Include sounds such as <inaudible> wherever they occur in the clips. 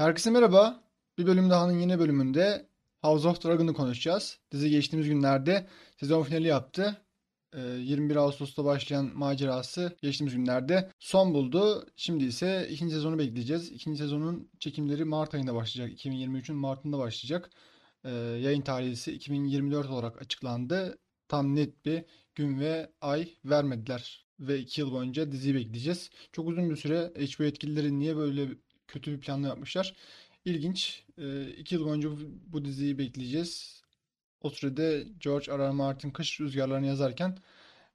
Herkese merhaba. Bir bölüm dahanın yeni bölümünde House of Dragon'ı konuşacağız. Dizi geçtiğimiz günlerde sezon finali yaptı. Ee, 21 Ağustos'ta başlayan macerası geçtiğimiz günlerde son buldu. Şimdi ise ikinci sezonu bekleyeceğiz. İkinci sezonun çekimleri Mart ayında başlayacak. 2023'ün Mart'ında başlayacak. Ee, yayın tarihi ise 2024 olarak açıklandı. Tam net bir gün ve ay vermediler. Ve 2 yıl boyunca diziyi bekleyeceğiz. Çok uzun bir süre HBO yetkilileri niye böyle kötü bir planla yapmışlar. İlginç. Ee, iki yıl boyunca bu, bu diziyi bekleyeceğiz. O sürede George R. R. Martin kış rüzgarlarını yazarken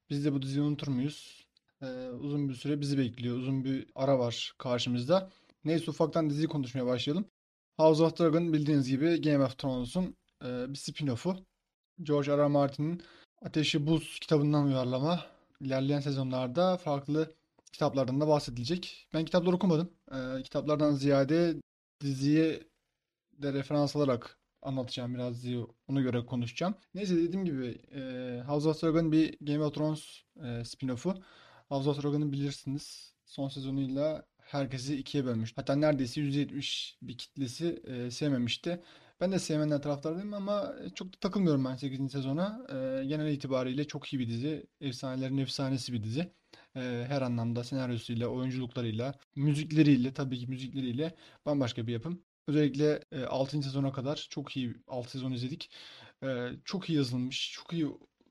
biz de bu diziyi unutur muyuz? Ee, uzun bir süre bizi bekliyor. Uzun bir ara var karşımızda. Neyse ufaktan diziyi konuşmaya başlayalım. House of Dragon bildiğiniz gibi Game of Thrones'un e, bir spin-off'u. George R. R. Martin'in Ateşi Buz kitabından uyarlama. İlerleyen sezonlarda farklı kitaplardan da bahsedilecek. Ben kitapları okumadım. Ee, kitaplardan ziyade diziye de referans alarak anlatacağım biraz diziyi. Ona göre konuşacağım. Neyse dediğim gibi e, House of Dragon bir Game of Thrones e, spin-off'u. House of Dragon'ı bilirsiniz. Son sezonuyla herkesi ikiye bölmüş. Hatta neredeyse %70 bir kitlesi e, sevmemişti. Ben de sevmeyenler taraftardayım ama çok da takılmıyorum ben 8. sezona. E, genel itibariyle çok iyi bir dizi. Efsanelerin efsanesi bir dizi. E, her anlamda senaryosuyla, oyunculuklarıyla, müzikleriyle, tabii ki müzikleriyle bambaşka bir yapım. Özellikle e, 6. sezona kadar çok iyi 6 sezon izledik. E, çok iyi yazılmış, çok iyi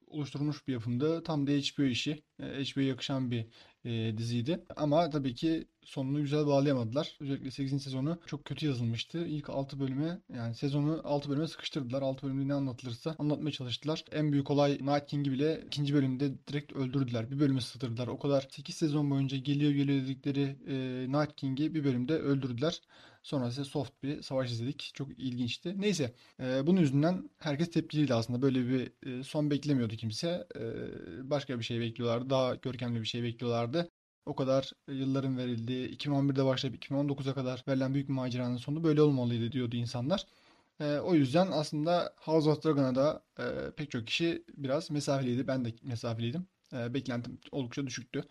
oluşturulmuş bir yapımdı. Tam da HBO işi. E, HBO'ya yakışan bir e, diziydi. Ama tabii ki sonunu güzel bağlayamadılar. Özellikle 8. sezonu çok kötü yazılmıştı. İlk 6 bölüme yani sezonu 6 bölüme sıkıştırdılar. 6 bölümde ne anlatılırsa anlatmaya çalıştılar. En büyük olay Night King'i bile ikinci bölümde direkt öldürdüler. Bir bölümü sığdırdılar. O kadar 8 sezon boyunca geliyor geliyor dedikleri e, Night King'i bir bölümde öldürdüler. Sonra ise soft bir savaş izledik. Çok ilginçti. Neyse e, bunun yüzünden herkes tepkiliydi aslında. Böyle bir e, son beklemiyordu kimse. E, başka bir şey bekliyorlardı. Daha görkemli bir şey bekliyorlardı. O kadar yılların verildiği 2011'de başlayıp 2019'a kadar verilen büyük bir maceranın sonu böyle olmalıydı diyordu insanlar. E, o yüzden aslında House of Dragon'a da e, pek çok kişi biraz mesafeliydi. Ben de mesafeliydim. E, beklentim oldukça düşüktü.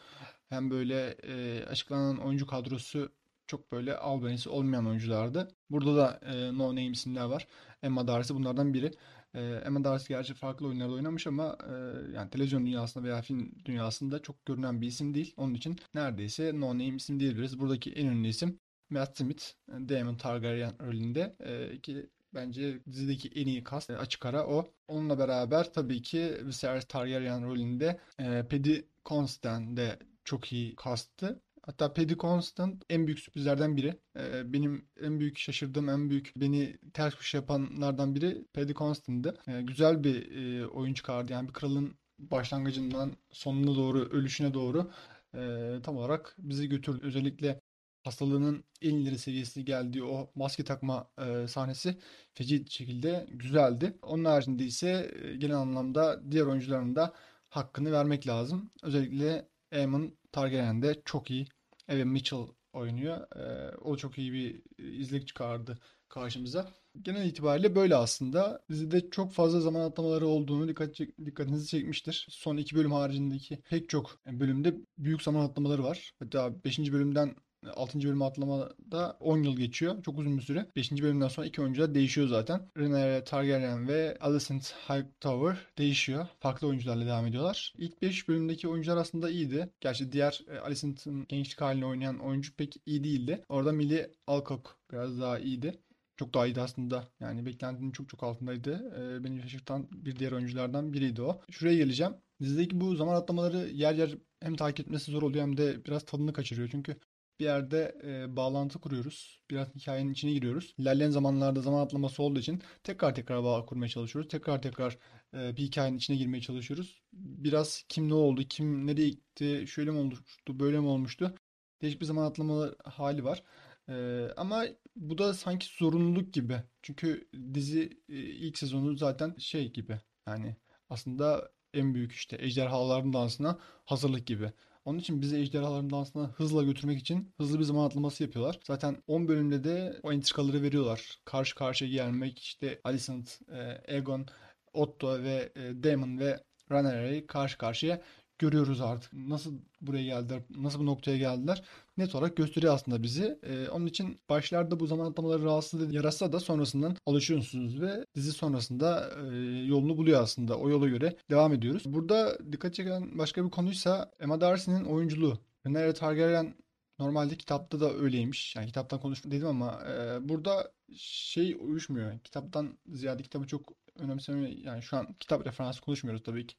Hem böyle e, açıklanan oyuncu kadrosu çok böyle albenisi olmayan oyunculardı. Burada da e, no name isimler var. Emma Darcy bunlardan biri. E, Emma Darcy gerçi farklı oyunlarda oynamış ama e, yani televizyon dünyasında veya film dünyasında çok görünen bir isim değil. Onun için neredeyse no name isim diyebiliriz. Buradaki en ünlü isim Matt Smith, Daemon Targaryen rolünde e, ki bence dizideki en iyi kast e, açık ara o. Onunla beraber tabii ki Viserys Targaryen rolünde e, Paddy Considine de çok iyi kastı. Hatta Paddy Constant en büyük sürprizlerden biri. Ee, benim en büyük şaşırdığım, en büyük beni ters köşe yapanlardan biri Paddy Constant'dı. Ee, güzel bir e, oyun çıkardı. Yani bir kralın başlangıcından sonuna doğru, ölüşüne doğru e, tam olarak bizi götürdü. Özellikle hastalığının en ileri seviyesi geldiği o maske takma e, sahnesi feci şekilde güzeldi. Onun haricinde ise e, genel anlamda diğer oyuncuların da hakkını vermek lazım. Özellikle Aemon Targaryen çok iyi. Evan Mitchell oynuyor. Ee, o çok iyi bir izlik çıkardı karşımıza. Genel itibariyle böyle aslında. Dizide çok fazla zaman atlamaları olduğunu dikkat dikkatinizi çekmiştir. Son iki bölüm haricindeki pek çok bölümde büyük zaman atlamaları var. Hatta 5. bölümden 6. bölüme atlamada 10 yıl geçiyor. Çok uzun bir süre. 5. bölümden sonra iki oyuncular değişiyor zaten. Rhaenyra Targaryen ve Alicent Hightower değişiyor. Farklı oyuncularla devam ediyorlar. İlk 5 bölümdeki oyuncular aslında iyiydi. Gerçi diğer e, Alicent'ın gençlik halini oynayan oyuncu pek iyi değildi. Orada Millie Alcock biraz daha iyiydi. Çok daha iyiydi aslında. Yani beklentinin çok çok altındaydı. Ee, beni şaşırtan bir diğer oyunculardan biriydi o. Şuraya geleceğim. Dizideki bu zaman atlamaları yer yer hem takip etmesi zor oluyor hem de biraz tadını kaçırıyor. Çünkü bir yerde e, bağlantı kuruyoruz. Biraz hikayenin içine giriyoruz. İlerleyen zamanlarda zaman atlaması olduğu için tekrar tekrar bağ kurmaya çalışıyoruz. Tekrar tekrar e, bir hikayenin içine girmeye çalışıyoruz. Biraz kim ne oldu, kim nereye gitti, şöyle mi olmuştu, böyle mi olmuştu? Değişik bir zaman atlama hali var. E, ama bu da sanki zorunluluk gibi. Çünkü dizi e, ilk sezonu zaten şey gibi. Yani aslında en büyük işte ejderhaların dansına hazırlık gibi. Onun için bizi ejderhaların dansına hızla götürmek için hızlı bir zaman atlaması yapıyorlar. Zaten 10 bölümde de o entrikaları veriyorlar. Karşı karşıya gelmek işte Alicent, e, Aegon, Otto ve e, Daemon ve Rhaenyra'yı karşı karşıya görüyoruz artık. Nasıl buraya geldiler, nasıl bu noktaya geldiler net olarak gösteriyor aslında bizi. Ee, onun için başlarda bu zaman atlamaları rahatsız yaratsa da sonrasından alışıyorsunuz ve dizi sonrasında e, yolunu buluyor aslında. O yola göre devam ediyoruz. Burada dikkat çeken başka bir konuysa Emma Darcy'nin oyunculuğu. Rhaenyra Targaryen Normalde kitapta da öyleymiş. Yani kitaptan konuşma dedim ama e, burada şey uyuşmuyor. Kitaptan ziyade kitabı çok önemsemiyor. Yani şu an kitap referansı konuşmuyoruz tabii ki.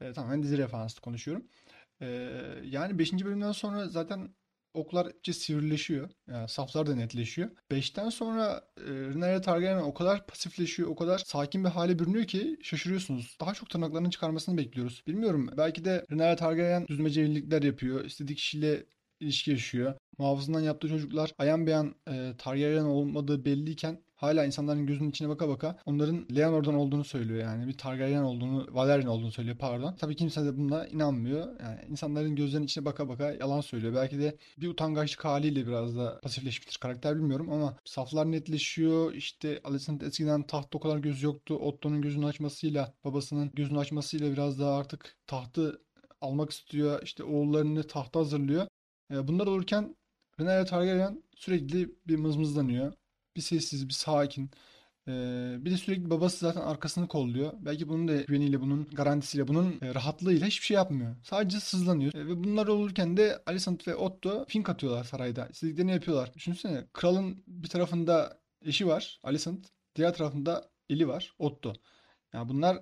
E, tamamen dizi referansı konuşuyorum. E, yani 5. bölümden sonra zaten oklar iyice sivrileşiyor. Yani saflar da netleşiyor. 5'ten sonra e, Rhaenyra Targaryen o kadar pasifleşiyor, o kadar sakin bir hale bürünüyor ki şaşırıyorsunuz. Daha çok tırnaklarını çıkarmasını bekliyoruz. Bilmiyorum. Belki de Rhaenyra Targaryen düzmece evlilikler yapıyor. İstediği kişiyle ilişki yaşıyor. Muhafızından yaptığı çocuklar ayan beyan e, Targaryen olmadığı belliyken hala insanların gözünün içine baka baka onların Leonor'dan olduğunu söylüyor yani. Bir Targaryen olduğunu, Valerian olduğunu söylüyor pardon. Tabii kimse de buna inanmıyor. Yani insanların gözlerinin içine baka baka yalan söylüyor. Belki de bir utangaçlık haliyle biraz da pasifleşmiştir karakter bilmiyorum ama saflar netleşiyor. İşte Alicent eskiden tahtta o kadar gözü yoktu. Otto'nun gözünü açmasıyla, babasının gözünü açmasıyla biraz daha artık tahtı almak istiyor. İşte oğullarını tahta hazırlıyor. E, bunlar olurken Rhaenyra Targaryen sürekli bir mızmızlanıyor. Bir sessiz, bir sakin. Bir de sürekli babası zaten arkasını kolluyor. Belki bunun da güveniyle, bunun garantisiyle, bunun rahatlığıyla hiçbir şey yapmıyor. Sadece sızlanıyor. Ve bunlar olurken de Alicent ve Otto fink atıyorlar sarayda. İstediklerini yapıyorlar. Düşünsene kralın bir tarafında eşi var Alicent. Diğer tarafında eli var Otto. Yani bunlar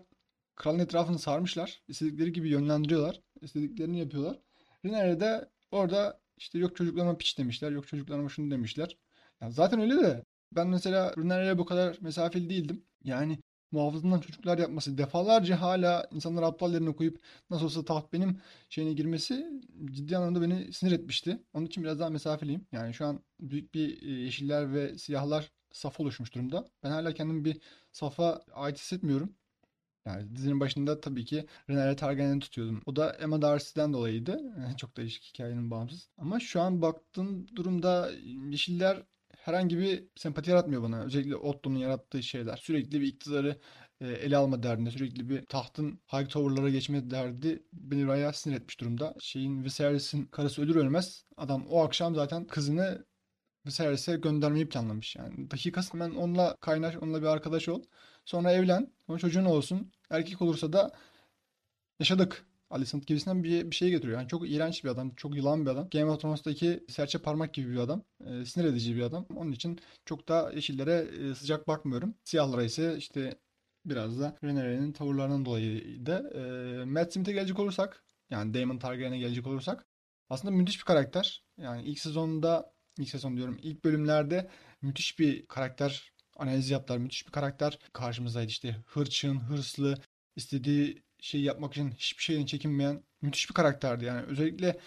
kralın etrafını sarmışlar. İstedikleri gibi yönlendiriyorlar. İstediklerini yapıyorlar. Rhaenyra de orada işte yok çocuklarıma piç demişler, yok çocuklarıma şunu demişler. Yani zaten öyle de ben mesela Rüner'e bu kadar mesafeli değildim. Yani muhafızından çocuklar yapması defalarca hala insanlar aptal yerine koyup nasıl olsa taht benim şeyine girmesi ciddi anlamda beni sinir etmişti. Onun için biraz daha mesafeliyim. Yani şu an büyük bir e, yeşiller ve siyahlar saf oluşmuş durumda. Ben hala kendimi bir safa ait hissetmiyorum. Yani dizinin başında tabii ki Rhaenyra Targaryen'i tutuyordum. O da Emma Darcy'den dolayıydı. <laughs> Çok değişik hikayenin bağımsız. Ama şu an baktığım durumda Yeşiller herhangi bir sempati yaratmıyor bana. Özellikle Otto'nun yarattığı şeyler. Sürekli bir iktidarı e, ele alma derdinde, sürekli bir tahtın high tower'lara geçme derdi beni bayağı sinir etmiş durumda. Şeyin Viserys'in karısı ölür ölmez adam o akşam zaten kızını Viserys'e göndermeyi planlamış. Yani dakikası hemen onunla kaynaş, onunla bir arkadaş ol. Sonra evlen. Sonra çocuğun olsun. Erkek olursa da yaşadık. Alicent gibisinden bir, bir şey getiriyor. Yani çok iğrenç bir adam. Çok yılan bir adam. Game of Thrones'taki serçe parmak gibi bir adam. E, sinir edici bir adam. Onun için çok da yeşillere e, sıcak bakmıyorum. Siyahlara ise işte biraz da Rhaenyra'nın tavırlarından dolayı da e, Matt Smith'e gelecek olursak yani Daemon Targaryen'e gelecek olursak aslında müthiş bir karakter. Yani ilk sezonda ilk sezon diyorum ilk bölümlerde müthiş bir karakter analiz yaptılar. Müthiş bir karakter karşımızdaydı işte. Hırçın, hırslı, istediği şeyi yapmak için hiçbir şeyden çekinmeyen müthiş bir karakterdi. Yani özellikle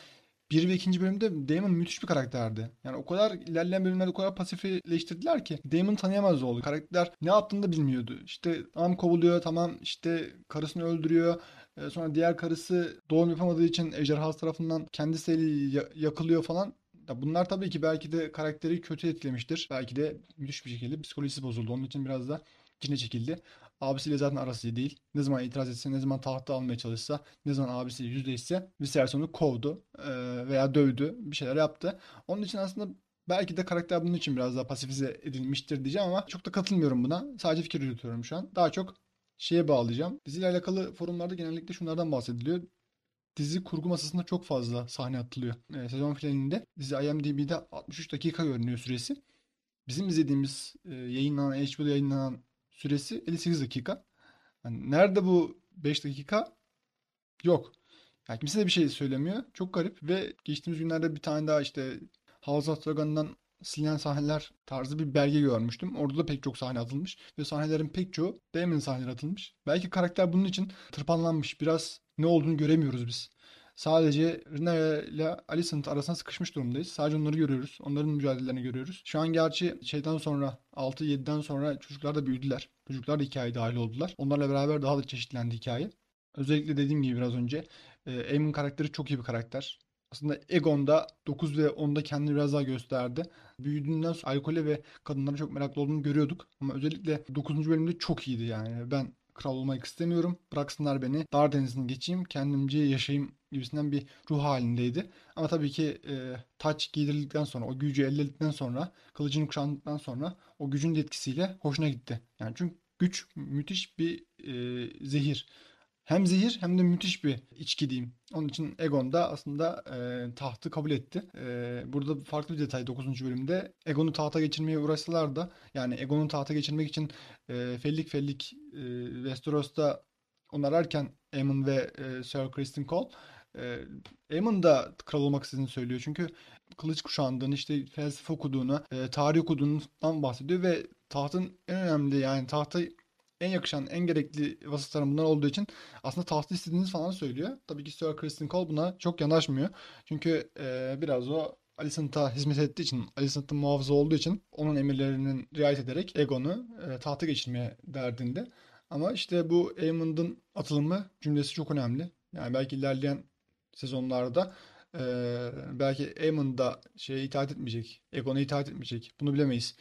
bir ve ikinci bölümde Damon müthiş bir karakterdi. Yani o kadar ilerleyen bölümlerde o kadar pasifleştirdiler ki Damon tanıyamaz oldu. Karakter ne yaptığını da bilmiyordu. İşte tamam kovuluyor, tamam işte karısını öldürüyor. Ee, sonra diğer karısı doğum yapamadığı için ejderhası tarafından kendisi eli yakılıyor falan. Ya bunlar tabii ki belki de karakteri kötü etkilemiştir. Belki de müthiş bir şekilde psikolojisi bozuldu. Onun için biraz da içine çekildi. Abisiyle zaten arası değil. Ne zaman itiraz etse, ne zaman tahta almaya çalışsa, ne zaman abisiyle yüzleşse Viserys onu kovdu veya dövdü. Bir şeyler yaptı. Onun için aslında belki de karakter bunun için biraz daha pasifize edilmiştir diyeceğim ama çok da katılmıyorum buna. Sadece fikir yürütüyorum şu an. Daha çok şeye bağlayacağım. Diziyle alakalı forumlarda genellikle şunlardan bahsediliyor dizi kurgu masasında çok fazla sahne atılıyor. E, sezon finalinde dizi IMDb'de 63 dakika görünüyor süresi. Bizim izlediğimiz e, yayınlanan, HBO'da yayınlanan süresi 58 dakika. Yani nerede bu 5 dakika? Yok. Yani kimse de bir şey söylemiyor. Çok garip ve geçtiğimiz günlerde bir tane daha işte House of Dragon'dan silinen sahneler tarzı bir belge görmüştüm. Orada da pek çok sahne atılmış ve sahnelerin pek çoğu Damon'ın sahneleri atılmış. Belki karakter bunun için tırpanlanmış. Biraz ne olduğunu göremiyoruz biz. Sadece Rina ile Alicent arasında sıkışmış durumdayız. Sadece onları görüyoruz. Onların mücadelelerini görüyoruz. Şu an gerçi şeyden sonra 6-7'den sonra çocuklar da büyüdüler. Çocuklar da hikayeye dahil oldular. Onlarla beraber daha da çeşitlendi hikaye. Özellikle dediğim gibi biraz önce e, Aemon karakteri çok iyi bir karakter. Aslında Egon'da 9 ve 10'da kendini biraz daha gösterdi. Büyüdüğünden sonra alkole ve kadınlara çok meraklı olduğunu görüyorduk. Ama özellikle 9. bölümde çok iyiydi yani. Ben kral olmak istemiyorum. Bıraksınlar beni. Dar denizini geçeyim. Kendimce yaşayayım gibisinden bir ruh halindeydi. Ama tabii ki e, taç giydirildikten sonra, o gücü elde sonra, kılıcını kuşandıktan sonra o gücün etkisiyle hoşuna gitti. Yani çünkü güç müthiş bir e, zehir. Hem zehir hem de müthiş bir içki diyeyim. Onun için Egon da aslında e, tahtı kabul etti. E, burada farklı bir detay 9. bölümde. Egon'u tahta geçirmeye uğraşsalar da yani Egon'u tahta geçirmek için e, fellik fellik e, Westeros'ta onararken Aemon ve e, Sir Criston Cole e, Aemon da kral olmak istediğini söylüyor. Çünkü kılıç kuşandığını, işte felsefe okuduğunu, e, tarih okuduğundan bahsediyor ve tahtın en önemli yani tahta en yakışan, en gerekli vasıfların bunlar olduğu için aslında tahtı istediğiniz falan söylüyor. Tabii ki Sir Criston Cole buna çok yanaşmıyor. Çünkü e, biraz o Alicent'a hizmet ettiği için, Alicent'ın muhafızı olduğu için onun emirlerinin riayet ederek Egon'u e, tahta geçirmeye derdinde. Ama işte bu Aemond'un atılımı cümlesi çok önemli. Yani belki ilerleyen sezonlarda e, belki Aemon da şeye itaat etmeyecek, Egon'a itaat etmeyecek. Bunu bilemeyiz.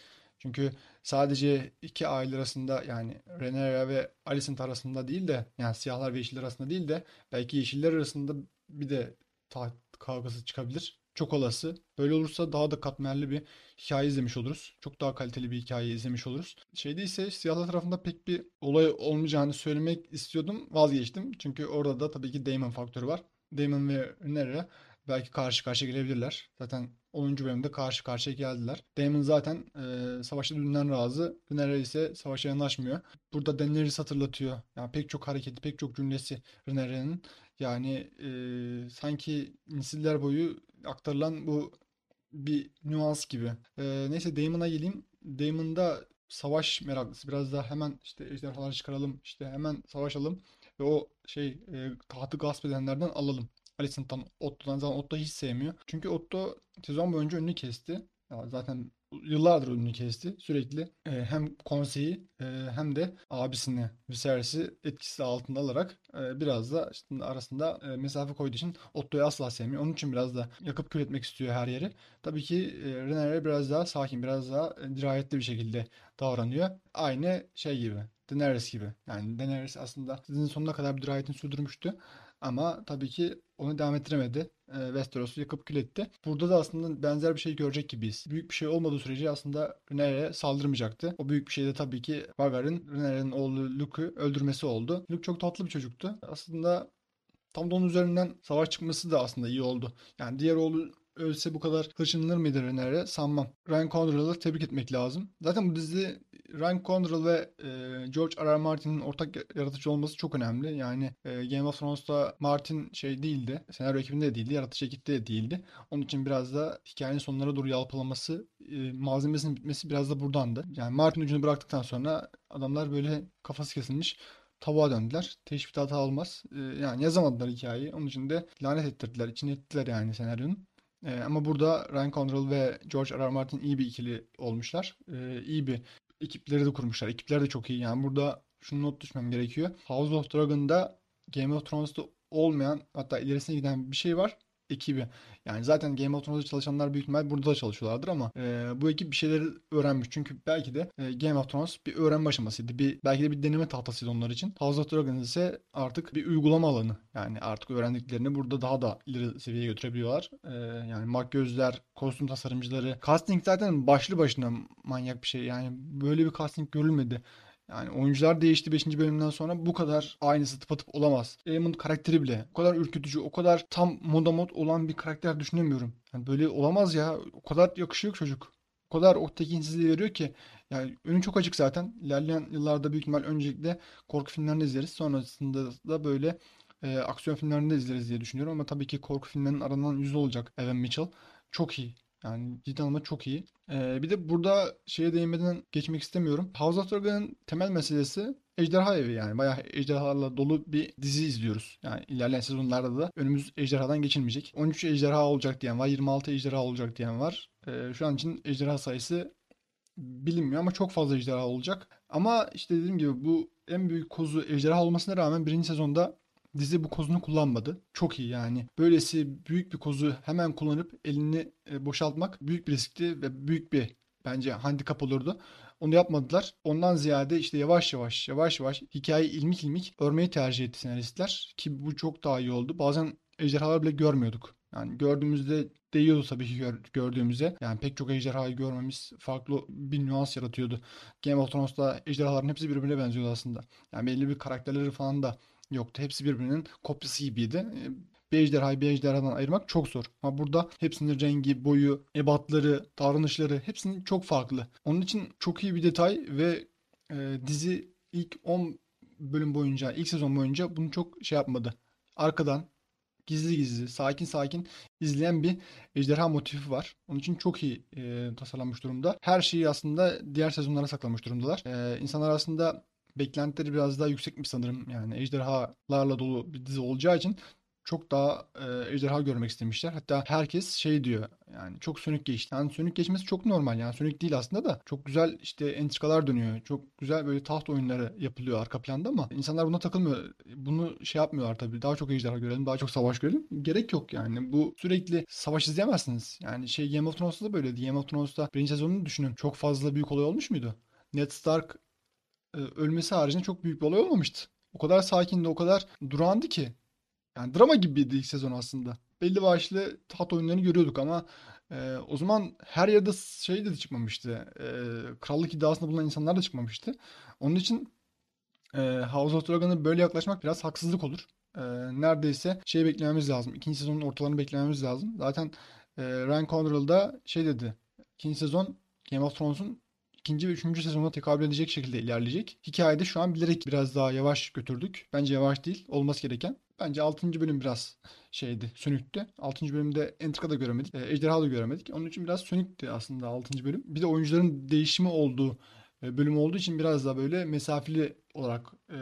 Çünkü sadece iki aile arasında yani Rhaenyra ve Alicent arasında değil de yani siyahlar ve yeşiller arasında değil de belki yeşiller arasında bir de taht kavgası çıkabilir. Çok olası. Böyle olursa daha da katmerli bir hikaye izlemiş oluruz. Çok daha kaliteli bir hikaye izlemiş oluruz. Şeyde ise siyahlar tarafında pek bir olay olmayacağını söylemek istiyordum. Vazgeçtim. Çünkü orada da tabii ki Daemon faktörü var. Daemon ve Rhaenyra belki karşı karşıya gelebilirler. Zaten 10. bölümde karşı karşıya geldiler. Daemon zaten e, savaşta dünden razı. Rhaenyra ise savaşa yanaşmıyor. Burada Daenerys hatırlatıyor. Yani pek çok hareketi, pek çok cümlesi Rhaenyra'nın. Yani e, sanki nesiller boyu aktarılan bu bir nüans gibi. E, neyse Daemon'a geleyim. Daemon'da savaş meraklısı. Biraz daha hemen işte ejderhaları çıkaralım. işte hemen savaşalım. Ve o şey e, tahtı gasp edenlerden alalım. Alicent'tan Otto'dan zaten Otto hiç sevmiyor. Çünkü Otto sezon boyunca önünü kesti. Ya zaten yıllardır önünü kesti. Sürekli e, hem konseyi e, hem de abisini Viserys'i etkisi altında alarak e, biraz da işte arasında e, mesafe koyduğu için Otto'yu asla sevmiyor. Onun için biraz da yakıp kül etmek istiyor her yeri. Tabii ki e, Rhaenyra biraz daha sakin, biraz daha e, dirayetli bir şekilde davranıyor. Aynı şey gibi. Daenerys gibi. Yani Daenerys aslında dizinin sonuna kadar bir dirayetini sürdürmüştü. Ama tabii ki onu devam ettiremedi. E, Westeros'u yakıp kül etti. Burada da aslında benzer bir şey görecek gibiyiz. Büyük bir şey olmadığı sürece aslında Rhaenyra saldırmayacaktı. O büyük bir şey de tabii ki Rhaegar'ın Rhaenyra'nın oğlu Luke'u öldürmesi oldu. Luke çok tatlı bir çocuktu. Aslında tam da onun üzerinden savaş çıkması da aslında iyi oldu. Yani diğer oğlu ölse bu kadar hırçınlanır mıydı Rhaenyra sanmam. Ryan Condrell'ı tebrik etmek lazım. Zaten bu dizi Ryan Condrell ve e, George R. R. Martin'in ortak yaratıcı olması çok önemli. Yani e, Game of Thrones'ta Martin şey değildi. Senaryo ekibinde de değildi. Yaratıcı ekipte de değildi. Onun için biraz da hikayenin sonlara doğru yalpalaması, e, malzemesinin bitmesi biraz da buradandı. Yani Martin ucunu bıraktıktan sonra adamlar böyle kafası kesilmiş tavuğa döndüler. Teşbih hata olmaz. E, yani yazamadılar hikayeyi. Onun için de lanet ettirdiler. İçine ettiler yani senaryonun. Ee, ama burada Ryan Condrell ve George R. R. Martin iyi bir ikili olmuşlar. Ee, iyi bir ekipleri de kurmuşlar. Ekipler de çok iyi. Yani burada şunu not düşmem gerekiyor. House of Dragon'da Game of Thrones'ta olmayan hatta ilerisine giden bir şey var ekibi. Yani zaten Game of Thrones'da çalışanlar büyük ihtimal burada da çalışıyorlardır ama e, bu ekip bir şeyleri öğrenmiş. Çünkü belki de e, Game of Thrones bir öğrenme aşamasıydı. Bir, belki de bir deneme tahtasıydı onlar için. House of Dragons ise artık bir uygulama alanı. Yani artık öğrendiklerini burada daha da ileri seviyeye götürebiliyorlar. E, yani makyözler, kostüm tasarımcıları. Casting zaten başlı başına manyak bir şey. Yani böyle bir casting görülmedi. Yani oyuncular değişti 5. bölümden sonra bu kadar aynısı tıpatıp olamaz. Aemon karakteri bile o kadar ürkütücü, o kadar tam moda mod olan bir karakter düşünemiyorum. Yani böyle olamaz ya. O kadar yakışıyor çocuk. O kadar o tekinsizliği veriyor ki. Yani önü çok açık zaten. İlerleyen yıllarda büyük ihtimal öncelikle korku filmlerini izleriz. Sonrasında da böyle e, aksiyon filmlerinde izleriz diye düşünüyorum. Ama tabii ki korku filmlerinin aranan yüzü olacak Evan Mitchell. Çok iyi. Yani cidden ama çok iyi. Ee, bir de burada şeye değinmeden geçmek istemiyorum. House of Dragon'ın temel meselesi ejderha evi yani. Bayağı ejderhalarla dolu bir dizi izliyoruz. Yani ilerleyen sezonlarda da önümüz ejderhadan geçilmeyecek. 13 ejderha olacak diyen var. 26 ejderha olacak diyen var. Ee, şu an için ejderha sayısı bilinmiyor ama çok fazla ejderha olacak. Ama işte dediğim gibi bu en büyük kozu ejderha olmasına rağmen birinci sezonda dizi bu kozunu kullanmadı. Çok iyi yani. Böylesi büyük bir kozu hemen kullanıp elini e, boşaltmak büyük bir riskti ve büyük bir bence handikap olurdu. Onu yapmadılar. Ondan ziyade işte yavaş yavaş yavaş yavaş hikayeyi ilmik ilmik örmeyi tercih etti senaristler. Ki bu çok daha iyi oldu. Bazen ejderhalar bile görmüyorduk. Yani gördüğümüzde değiyordu tabii ki gör, gördüğümüzde. Yani pek çok ejderhayı görmemiz farklı bir nüans yaratıyordu. Game of Thrones'ta ejderhaların hepsi birbirine benziyordu aslında. Yani belli bir karakterleri falan da yoktu. Hepsi birbirinin kopyası gibiydi. Ee, bir ejderhayı bir ejderhadan ayırmak çok zor. Ama burada hepsinin rengi, boyu, ebatları, davranışları hepsinin çok farklı. Onun için çok iyi bir detay ve e, dizi ilk 10 bölüm boyunca, ilk sezon boyunca bunu çok şey yapmadı. Arkadan gizli gizli, sakin sakin izleyen bir ejderha motifi var. Onun için çok iyi e, tasarlanmış durumda. Her şeyi aslında diğer sezonlara saklamış durumdalar. E, insanlar aslında beklentileri biraz daha yüksekmiş sanırım. Yani ejderhalarla dolu bir dizi olacağı için çok daha e, ejderha görmek istemişler. Hatta herkes şey diyor yani çok sönük geçti. Yani sönük geçmesi çok normal yani sönük değil aslında da çok güzel işte entrikalar dönüyor. Çok güzel böyle taht oyunları yapılıyor arka planda ama insanlar buna takılmıyor. Bunu şey yapmıyorlar tabii. Daha çok ejderha görelim, daha çok savaş görelim. Gerek yok yani. Bu sürekli savaş izleyemezsiniz. Yani şey Game of Thrones'ta da böyleydi. Game of Thrones'ta birinci sezonunu düşünün. Çok fazla büyük olay olmuş muydu? Ned Stark ölmesi haricinde çok büyük bir olay olmamıştı. O kadar sakindi, o kadar durandı ki. Yani drama gibiydi ilk sezon aslında. Belli başlı taht oyunlarını görüyorduk ama e, o zaman her yerde şey de çıkmamıştı. E, krallık iddiasında bulunan insanlar da çıkmamıştı. Onun için e, House of Dragon'a böyle yaklaşmak biraz haksızlık olur. E, neredeyse şey beklememiz lazım. İkinci sezonun ortalarını beklememiz lazım. Zaten e, Ryan Condrell da şey dedi. İkinci sezon Game of Thrones'un ikinci ve üçüncü sezonda tekabül edecek şekilde ilerleyecek. Hikayede şu an bilerek biraz daha yavaş götürdük. Bence yavaş değil. Olması gereken. Bence 6. bölüm biraz şeydi, sönüktü. 6. bölümde entrika da göremedik, e, ejderha da göremedik. Onun için biraz sönüktü aslında 6. bölüm. Bir de oyuncuların değişimi olduğu e, bölüm olduğu için biraz daha böyle mesafeli olarak e,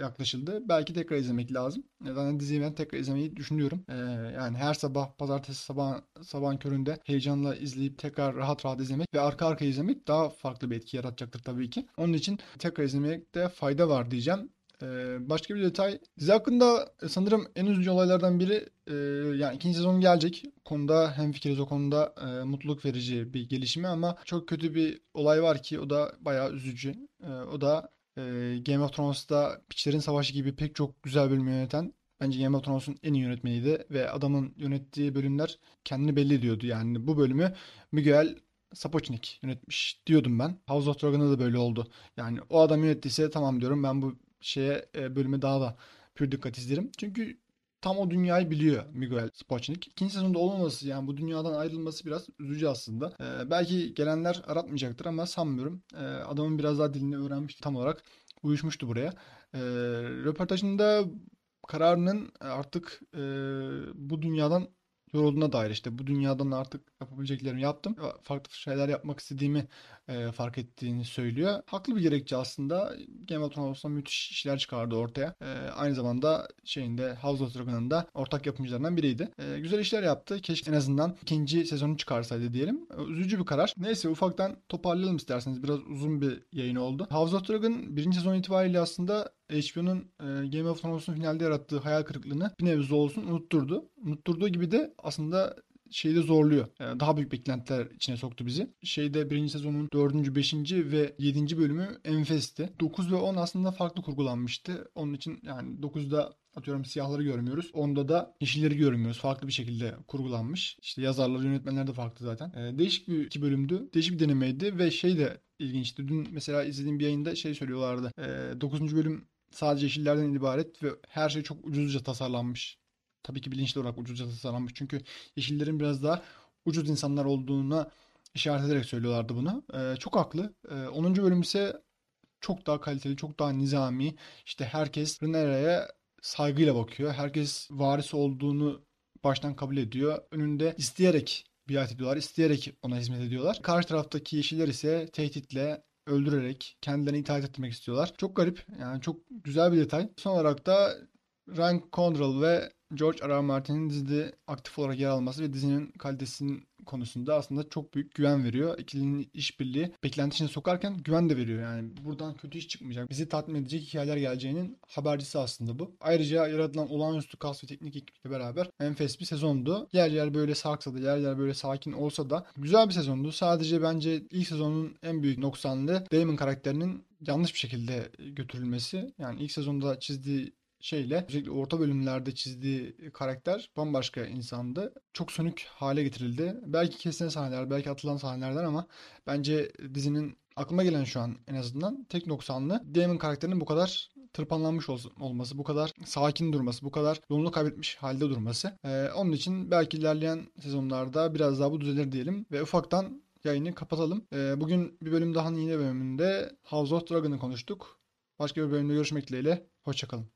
yaklaşıldı. Belki tekrar izlemek lazım. Zaten diziyi ben tekrar izlemeyi düşünüyorum. E, yani her sabah pazartesi sabah sabahın köründe heyecanla izleyip tekrar rahat rahat izlemek ve arka arka izlemek daha farklı bir etki yaratacaktır tabii ki. Onun için tekrar izlemekte fayda var diyeceğim. Ee, başka bir detay. Dizi hakkında sanırım en üzücü olaylardan biri e, yani ikinci sezon gelecek. Konuda hem fikiriz o konuda e, mutluluk verici bir gelişme ama çok kötü bir olay var ki o da bayağı üzücü. E, o da e, Game of Thrones'ta Piçlerin Savaşı gibi pek çok güzel bölüm yöneten Bence Game of Thrones'un en iyi yönetmeniydi ve adamın yönettiği bölümler kendini belli ediyordu. Yani bu bölümü Miguel Sapochnik yönetmiş diyordum ben. House of Dragon'da da böyle oldu. Yani o adam yönettiyse tamam diyorum ben bu şeye e, bölüme daha da pür dikkat izlerim. Çünkü tam o dünyayı biliyor Miguel Sapochnik. İkinci sezonda olmaması yani bu dünyadan ayrılması biraz üzücü aslında. E, belki gelenler aratmayacaktır ama sanmıyorum. E, adamın biraz daha dilini öğrenmiş tam olarak uyuşmuştu buraya. E, röportajında kararının artık e, bu dünyadan yorulduğuna dair işte bu dünyadan artık yapabileceklerimi yaptım. Farklı şeyler yapmak istediğimi e, fark ettiğini söylüyor. Haklı bir gerekçe aslında. Game of Thrones'tan müthiş işler çıkardı ortaya. E, aynı zamanda şeyinde House of Dragon'ın da ortak yapımcılarından biriydi. E, güzel işler yaptı. Keşke en azından ikinci sezonu çıkarsaydı diyelim. E, üzücü bir karar. Neyse ufaktan toparlayalım isterseniz. Biraz uzun bir yayın oldu. House of Dragon birinci sezon itibariyle aslında HBO'nun e, Game of Thrones'un finalde yarattığı hayal kırıklığını bir nebze olsun unutturdu. Unutturduğu gibi de aslında şeyde zorluyor. Yani daha büyük beklentiler içine soktu bizi. Şeyde birinci sezonun dördüncü, beşinci ve yedinci bölümü enfesti. 9 ve 10 aslında farklı kurgulanmıştı. Onun için yani 9'da atıyorum siyahları görmüyoruz. Onda da yeşilleri görmüyoruz. Farklı bir şekilde kurgulanmış. İşte yazarlar, yönetmenler de farklı zaten. Ee, değişik bir iki bölümdü. Değişik bir denemeydi ve şey de ilginçti. Dün mesela izlediğim bir yayında şey söylüyorlardı. Ee, 9. bölüm sadece yeşillerden ibaret ve her şey çok ucuzca tasarlanmış tabii ki bilinçli olarak ucuzca tasarlanmış. Çünkü yeşillerin biraz daha ucuz insanlar olduğuna işaret ederek söylüyorlardı bunu. Ee, çok haklı. Ee, 10. bölüm ise çok daha kaliteli, çok daha nizami. İşte herkes Rhaenyra'ya saygıyla bakıyor. Herkes varisi olduğunu baştan kabul ediyor. Önünde isteyerek biat ediyorlar, isteyerek ona hizmet ediyorlar. Karşı taraftaki yeşiller ise tehditle, öldürerek kendilerine itaat etmek istiyorlar. Çok garip. Yani çok güzel bir detay. Son olarak da Ryan Condrell ve George R. R. Martin'in dizide aktif olarak yer alması ve dizinin kalitesinin konusunda aslında çok büyük güven veriyor. İkilinin işbirliği beklenti sokarken güven de veriyor. Yani buradan kötü iş çıkmayacak. Bizi tatmin edecek hikayeler geleceğinin habercisi aslında bu. Ayrıca yaratılan olağanüstü kas ve teknik ekiple beraber enfes bir sezondu. Yer yer böyle sarksa da yer yer böyle sakin olsa da güzel bir sezondu. Sadece bence ilk sezonun en büyük noksanlığı Damon karakterinin yanlış bir şekilde götürülmesi. Yani ilk sezonda çizdiği şeyle özellikle orta bölümlerde çizdiği karakter bambaşka insandı. Çok sönük hale getirildi. Belki kesilen sahneler, belki atılan sahnelerden ama bence dizinin aklıma gelen şu an en azından tek noksanlı Damon karakterinin bu kadar tırpanlanmış ol- olması, bu kadar sakin durması, bu kadar yolunu kaybetmiş halde durması. Ee, onun için belki ilerleyen sezonlarda biraz daha bu düzelir diyelim ve ufaktan yayını kapatalım. Ee, bugün bir bölüm daha yine bölümünde House of Dragon'ı konuştuk. Başka bir bölümde görüşmek dileğiyle. Hoşçakalın.